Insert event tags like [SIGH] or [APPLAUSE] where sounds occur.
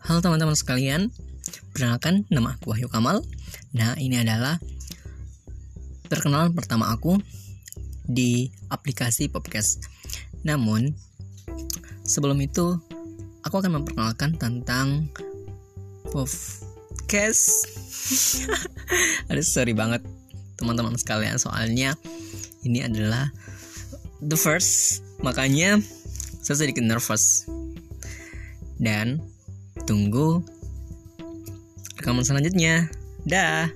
Halo teman-teman sekalian, perkenalkan nama aku Wahyu Kamal. Nah, ini adalah perkenalan pertama aku di aplikasi podcast. Namun, sebelum itu, aku akan memperkenalkan tentang podcast. [LAUGHS] Aduh, sorry banget teman-teman sekalian, soalnya ini adalah the first, makanya saya sedikit nervous. Dan tunggu rekaman selanjutnya. Dah.